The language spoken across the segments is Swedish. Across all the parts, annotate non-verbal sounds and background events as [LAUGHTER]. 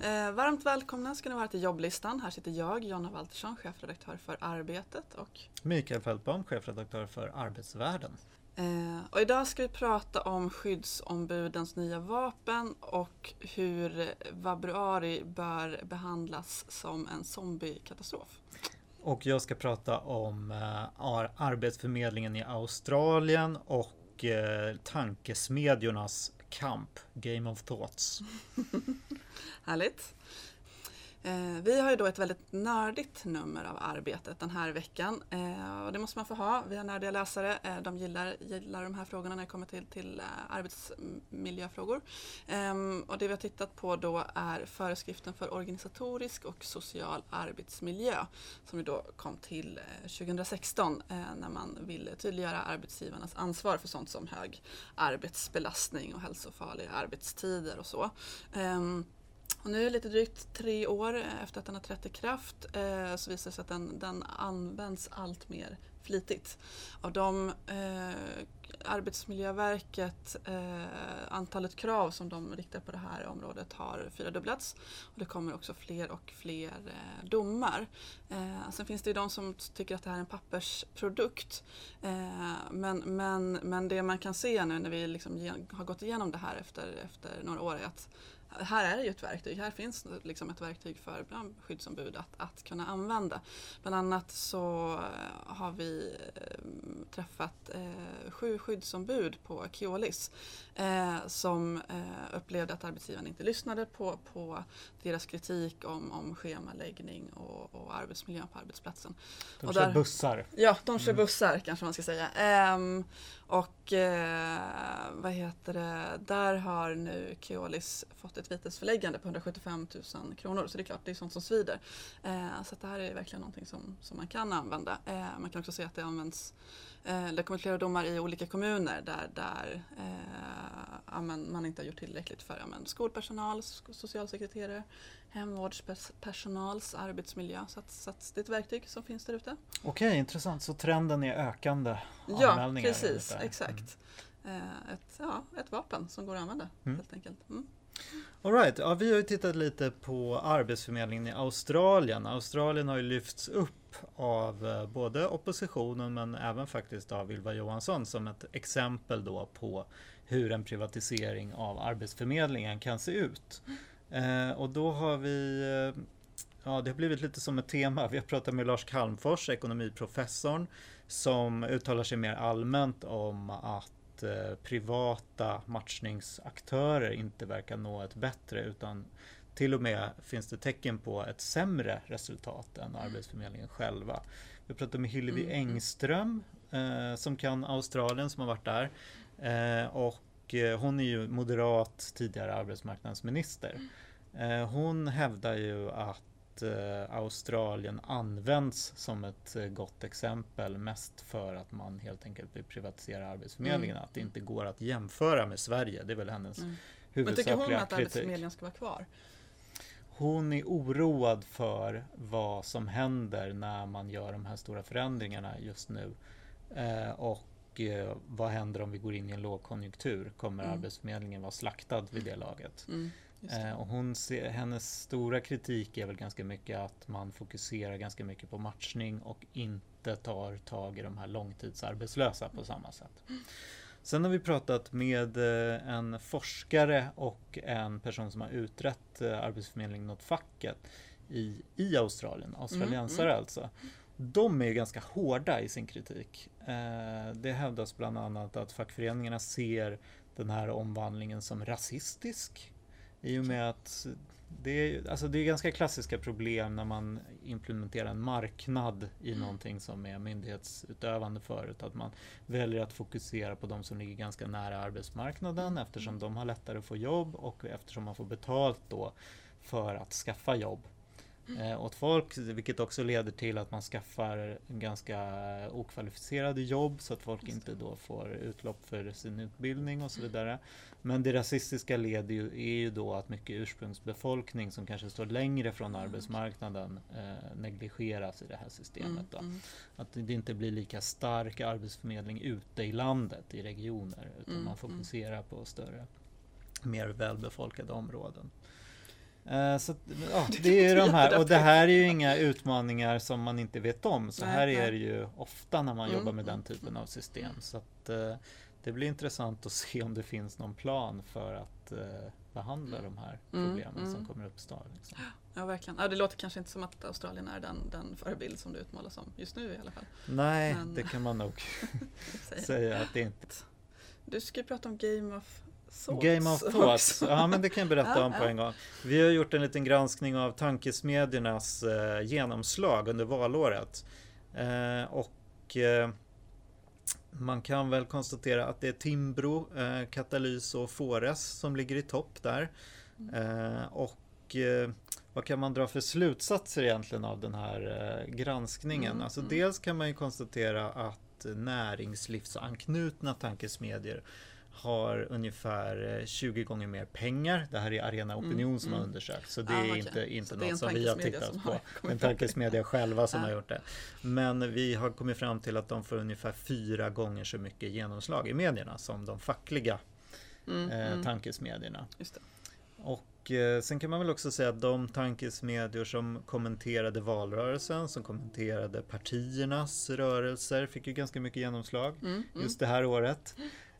Eh, varmt välkomna ska ni vara till jobblistan. Här sitter jag, Jonna Waltersson, chefredaktör för Arbetet och Mikael Fältbaum, chefredaktör för Arbetsvärlden. Eh, och idag ska vi prata om skyddsombudens nya vapen och hur februari bör behandlas som en zombiekatastrof. Och jag ska prata om eh, Arbetsförmedlingen i Australien och eh, tankesmedjornas kamp, Game of Thoughts. [LAUGHS] Härligt. Eh, vi har ju då ett väldigt nördigt nummer av Arbetet den här veckan eh, och det måste man få ha. Vi har nördiga läsare. Eh, de gillar, gillar de här frågorna när det kommer till, till arbetsmiljöfrågor. Ehm, och det vi har tittat på då är föreskriften för organisatorisk och social arbetsmiljö som ju då kom till 2016 när man ville tydliggöra arbetsgivarnas ansvar för sånt som hög arbetsbelastning och hälsofarliga arbetstider och så. Ehm, och nu lite drygt tre år eh, efter att den har trätt i kraft eh, så visar det sig att den, den används allt mer flitigt. Av de eh, Arbetsmiljöverket, eh, antalet krav som de riktar på det här området har fyrdubblats. Och det kommer också fler och fler eh, domar. Eh, sen finns det ju de som tycker att det här är en pappersprodukt. Eh, men, men, men det man kan se nu när vi liksom har gått igenom det här efter, efter några år är att här är det ju ett verktyg. Här finns liksom ett verktyg för skyddsombud att, att kunna använda. Bland annat så eh, har vi eh, träffat eh, sju skyddsombud på Keolis eh, som eh, upplevde att arbetsgivaren inte lyssnade på, på deras kritik om, om schemaläggning och, och arbetsmiljön på arbetsplatsen. De och kör där, bussar. Ja, de kör mm. bussar kanske man ska säga. Ehm, och eh, vad heter det, där har nu Keolis fått ett vitesförläggande på 175 000 kronor. Så det är klart, det är sånt som svider. Eh, så det här är verkligen någonting som, som man kan använda. Eh, man kan också se att det används Eh, det kommer flera domar i olika kommuner där, där eh, man inte har gjort tillräckligt för men, skolpersonal, socialsekreterare, hemvårdspersonals arbetsmiljö. Så, att, så att det är ett verktyg som finns där ute. Okej, intressant. Så trenden är ökande anmälningar? Ja, precis. Exakt. Mm. Eh, ett, ja, ett vapen som går att använda mm. helt enkelt. Mm. All right. ja, vi har ju tittat lite på Arbetsförmedlingen i Australien. Australien har ju lyfts upp av eh, både oppositionen men även faktiskt av Ylva Johansson som ett exempel då på hur en privatisering av Arbetsförmedlingen kan se ut. Eh, och då har vi eh, Ja, det har blivit lite som ett tema. Vi har pratat med Lars Calmfors, ekonomiprofessorn, som uttalar sig mer allmänt om att eh, privata matchningsaktörer inte verkar nå ett bättre utan till och med finns det tecken på ett sämre resultat än Arbetsförmedlingen själva. Vi pratade med Hillevi mm. Engström eh, som kan Australien som har varit där. Eh, och eh, hon är ju moderat tidigare arbetsmarknadsminister. Mm. Eh, hon hävdar ju att eh, Australien används som ett gott exempel mest för att man helt enkelt vill privatisera Arbetsförmedlingen. Mm. Att det inte går att jämföra med Sverige. Det är väl hennes mm. kritik. Men tycker hon att Arbetsförmedlingen ska vara kvar? Hon är oroad för vad som händer när man gör de här stora förändringarna just nu. Eh, och eh, vad händer om vi går in i en lågkonjunktur? Kommer mm. Arbetsförmedlingen vara slaktad vid det laget? Mm. Eh, och hon ser, hennes stora kritik är väl ganska mycket att man fokuserar ganska mycket på matchning och inte tar tag i de här långtidsarbetslösa på samma sätt. Sen har vi pratat med eh, en forskare och en person som har utrett eh, Arbetsförmedlingen åt facket i, i Australien, australiensare mm, mm. alltså. De är ganska hårda i sin kritik. Eh, det hävdas bland annat att fackföreningarna ser den här omvandlingen som rasistisk i och med att det är, alltså det är ganska klassiska problem när man implementerar en marknad i mm. någonting som är myndighetsutövande förut. Att man väljer att fokusera på de som ligger ganska nära arbetsmarknaden mm. eftersom de har lättare att få jobb och eftersom man får betalt då för att skaffa jobb eh, åt folk, vilket också leder till att man skaffar ganska okvalificerade jobb så att folk inte då får utlopp för sin utbildning och så vidare. Men det rasistiska leder ju, är ju då att mycket ursprungsbefolkning som kanske står längre från mm. arbetsmarknaden eh, negligeras i det här systemet. Då. Mm, mm. Att det inte blir lika stark arbetsförmedling ute i landet, i regioner, utan mm, man mm. fokuserar på större, mer välbefolkade områden. Eh, så, ja, [LAUGHS] det är de här, och det här är ju inga utmaningar som man inte vet om. Så här är det ju ofta när man Mm, jobbar med den mm, typen av system. Så att, eh, det blir intressant att [LAUGHS] se om det finns någon plan för att eh, behandla de här Mm, problemen som mm. kommer uppstå. Liksom. Ja, verkligen. Ja, det låter kanske inte som att Australien är den, den förebild som du utmålar som just nu i alla fall. Nej, Men- det kan man nog [LAUGHS] Säger. säga att det inte Du ska ju prata om Game of Thoughts. Game of Thoughts, ja men det kan jag berätta om på en gång. Vi har gjort en liten granskning av tankesmedjornas eh, genomslag under valåret. Eh, och eh, man kan väl konstatera att det är Timbro, eh, Katalys och Fores som ligger i topp där. Eh, och eh, vad kan man dra för slutsatser egentligen av den här granskningen? Mm, Alltså mm. dels kan man ju konstatera att näringslivsanknutna tankesmedier har ungefär eh, 20 gånger mer pengar. Det här är Arena Opinion Mm, som har mm. undersökt. Så det Ah, är okej. inte, inte Så det är något som vi har tittat som på. har kommit En tankesmedja själva som Ah. har gjort det. Men vi har kommit fram till att de får ungefär fyra gånger så mycket genomslag i medierna som de fackliga Mm, eh, mm, tankesmedierna. det. Och eh, sen kan man väl också säga att de tankesmedjor som kommenterade valrörelsen, som kommenterade partiernas rörelser, fick ju ganska mycket genomslag Mm, mm. just det här året.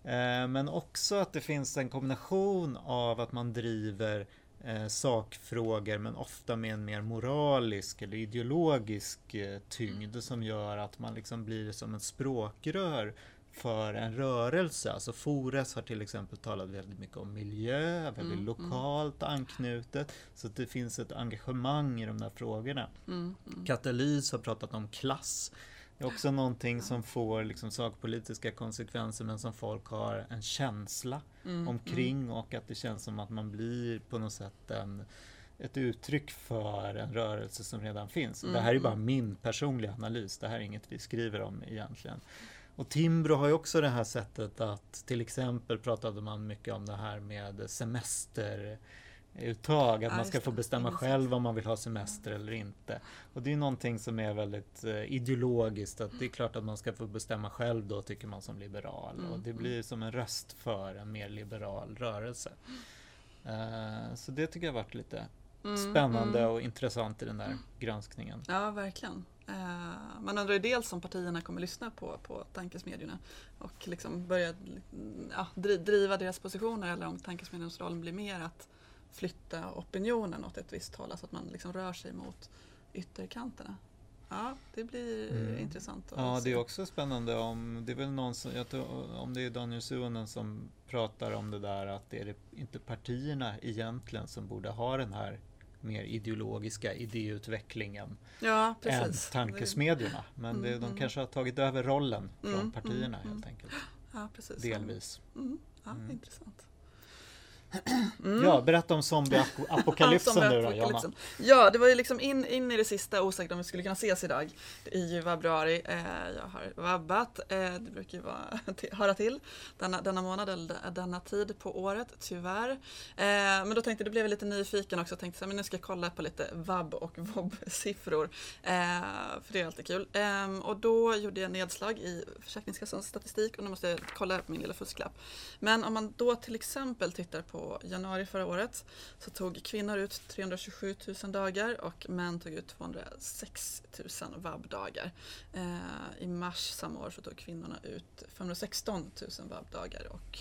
Eh, men också att det finns en kombination av att man driver eh, sakfrågor men ofta med en mer moralisk eller ideologisk eh, tyngd som gör att man liksom blir som en språkrör för en rörelse. Alltså Fores har till exempel talat väldigt mycket om miljö, väldigt Mm, mm. lokalt anknutet. Så att det finns ett engagemang i de där frågorna. Mm, mm. Katalys har pratat om klass. Det är också någonting som får liksom sakpolitiska konsekvenser men som folk har en känsla Mm, omkring och att det känns som att man blir på något sätt en, ett uttryck för en rörelse som redan finns. Mm, Det här är bara mm. min personliga analys, det här är inget vi skriver om egentligen. Och Timbro har ju också det här sättet att till exempel pratade man mycket om det här med semesteruttag, att Ja, man ska få bestämma själv om man vill ha semester eller inte. Och det är någonting som är väldigt eh, ideologiskt, att det är klart att man ska få bestämma själv då tycker man som liberal. Mm, Och det mm. blir som en röst för en mer liberal rörelse. Eh, så det tycker jag har varit lite Mm, spännande mm. och intressant i den där granskningen. Ja, verkligen. Eh, man undrar ju dels om partierna kommer lyssna på, på tankesmedjorna och liksom börja mm, ja, dri- driva deras positioner eller om tankesmedjornas roll blir mer att flytta opinionen åt ett visst håll, alltså att man liksom rör sig mot ytterkanterna. Ja, det blir Mm. intressant att Ja, se. det är också spännande om det är väl någon som, jag tror, om det är Daniel Suhonen som pratar om det där att det är det inte partierna egentligen som borde ha den här mer ideologiska idéutvecklingen Ja, än tankesmedjorna. Men det, Mm, de mm. kanske har tagit över rollen från Mm, partierna mm, helt mm. enkelt. Ja, precis. Delvis. Mm, ja, Mm. Ja, berätta om zombieapokalypsen nu då. Jonna. Ja, det var ju liksom in, in i det sista osäkert om vi skulle kunna ses idag. Ju februari, eh, jag har vabbat, eh, det brukar ju vara, [LAUGHS] höra till denna, denna månad eller denna tid på året, tyvärr. Eh, men då tänkte jag, då blev jag lite nyfiken också, tänkte så här, men nu ska jag kolla på lite vab och [LAUGHS] vob-siffror. Eh, för det är alltid kul. Eh, och då gjorde jag nedslag i Försäkringskassans statistik och nu måste jag kolla på min lilla fusklapp. Men om man då till exempel tittar på på januari förra året så tog kvinnor ut 327 000 dagar och män tog ut 206 000 vab-dagar. Eh, I mars samma år så tog kvinnorna ut 516 000 vab-dagar och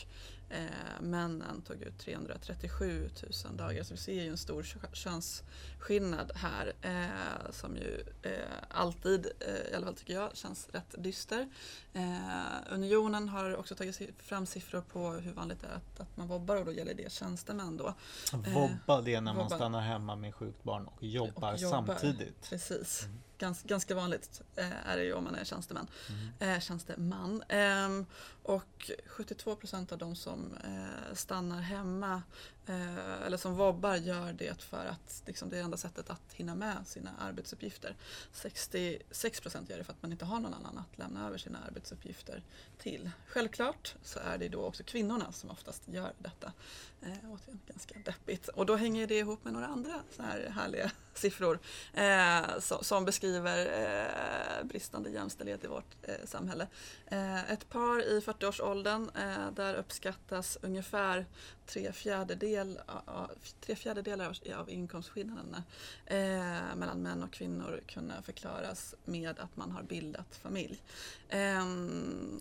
eh, männen tog ut 337 000 dagar. Så vi ser ju en stor kö- könsskillnad här eh, som ju eh, alltid, eh, i alla fall tycker jag, känns rätt dyster. Eh, Unionen har också tagit fram siffror på hur vanligt det är att, att man vobbar och då gäller det tjänstemän då. Vobba, det är när man vobba. stannar hemma med sjukt barn och jobbar, Och jobbar. samtidigt. Precis. Mm. Gans, ganska vanligt eh, är det ju om man är tjänsteman. Mm. Eh, tjänsteman. Ehm, och 72 procent av de som eh, stannar hemma eh, eller som vobbar gör det för att liksom, det är enda sättet att hinna med sina arbetsuppgifter. 66 procent gör det för att man inte har någon annan att lämna över sina arbetsuppgifter till. Självklart så är det då också kvinnorna som oftast gör detta. Eh, återigen ganska deppigt. Och då hänger det ihop med några andra så här härliga [LAUGHS] siffror eh, så, som beskriver eh, bristande jämställdhet i vårt eh, samhälle. Eh, ett par i 40-årsåldern, eh, där uppskattas ungefär tre fjärdedelar fjärdedel, tre fjärdedelar av, av inkomstskillnaderna eh, mellan män och kvinnor kunna förklaras med att man har bildat familj. Eh,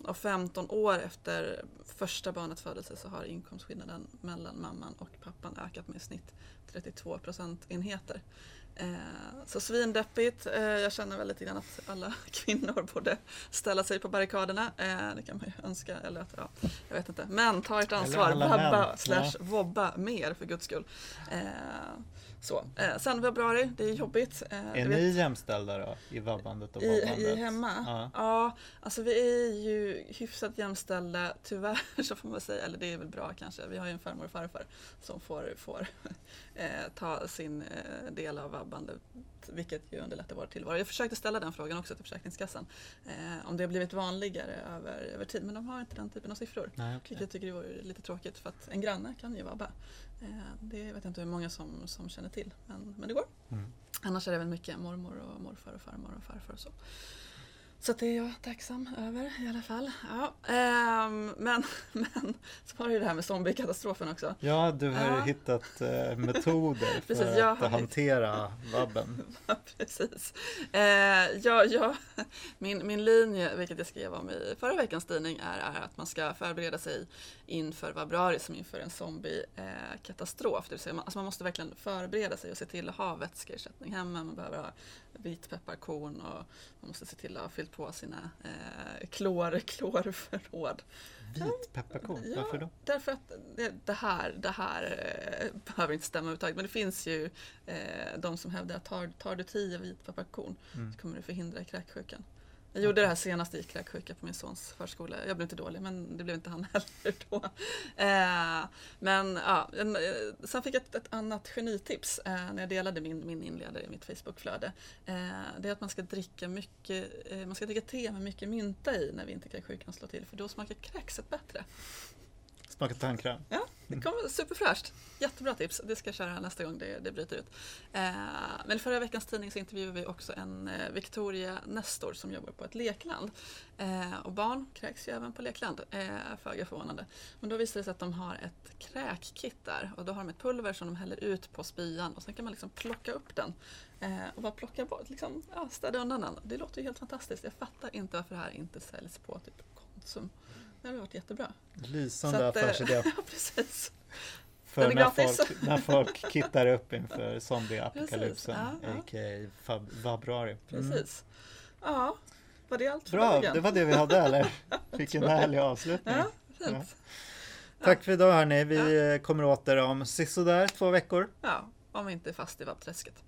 och 15 år efter första barnets födelse så har inkomstskillnaden mellan mamman och pappan ökat med i snitt 32 procentenheter. Eh, så svindeppigt. Eh, jag känner väl lite grann att alla [LAUGHS] kvinnor borde ställa sig på barrikaderna. Eh, det kan man ju önska, eller att, ja, jag vet inte. Men ta ert ansvar, vabba slash vobba mer för guds skull. Så. Sen februari, det är jobbigt. Är ni vet, jämställda då i vabbandet och vabbandet? I, i hemma? Ja. ja, alltså vi är ju hyfsat jämställda tyvärr [LAUGHS] så får man säga, eller det är väl bra kanske. Vi har ju en farmor och farfar som får, får [LAUGHS] ta sin del av vabbandet vilket ju underlättar vår tillvaro. Jag försökte ställa den frågan också till Försäkringskassan. Eh, om det har blivit vanligare över, över tid, men de har inte den typen av siffror. Nej, okay. Vilket jag tycker är lite tråkigt för att en granne kan ju vabba. Eh, det vet jag inte hur många som, som känner till, men, men det går. Mm. Annars är det väl mycket mormor och morfar och farmor och farfar och så. Så det är jag tacksam över i alla fall. Ja, ähm, men, [LAUGHS] men så var det ju det här med zombiekatastrofen också. Ja, du har ja. hittat äh, metoder [LAUGHS] för Precis, att hantera [LAUGHS] vabben. Precis. Äh, ja, ja, min, min linje, vilket jag skrev om i förra veckans tidning, är, är att man ska förbereda sig inför vabruari som inför en zombiekatastrof. Det vill säga, man, alltså man måste verkligen förbereda sig och se till att ha vätskeersättning hemma. Man behöver ha vitpepparkorn och man måste se till att ha fyllt på sina eh, klor, klorförråd. Vitpepparkorn, ja, varför då? Därför att det, det här, det här eh, behöver inte stämma överhuvudtaget men det finns ju eh, de som hävdar att tar, tar du tio vitpepparkorn mm. så kommer du förhindra kräksjukan. Jag gjorde det här senast i kräksjuka på min sons förskola. Jag blev inte dålig men det blev inte han heller då. Eh, men ja, en, eh, sen fick jag ett, ett annat genitips eh, när jag delade min, min inledare i mitt Facebookflöde. Eh, det är att man ska dricka mycket, eh, man ska dricka te med mycket mynta i när vinterkräksjukan slår till för då smakar kräkset bättre. Smakar tandkräm. Ja, det kommer superfräscht. Jättebra tips. Det ska jag köra nästa gång det, det bryter ut. Eh, men i förra veckans tidning så intervjuade vi också en eh, Victoria Nestor som jobbar på ett lekland. Eh, och barn kräks ju även på lekland, eh, föga förvånande. Men då visade det sig att de har ett kräkkit där och då har de ett pulver som de häller ut på spyan och sen kan man liksom plocka upp den eh, och bara plocka bort, liksom, ja, städa undan den. Det låter ju helt fantastiskt. Jag fattar inte varför det här inte säljs på typ Konsum. Det hade varit jättebra. Lysande affärsidé. [LAUGHS] Ja, precis. För när folk, när folk [LAUGHS] kittar upp inför zombieapokalypsen, ja, ja. a.k.a. fab, februari. Mm. Precis. Ja, var det allt för Bra, dagen? det var det vi hade eller? [LAUGHS] Vilken härlig avslutning. Ja, fint. Tack för idag hörni. Vi kommer åter om sisådär två veckor. Ja, om vi inte är fast i vabbträsket.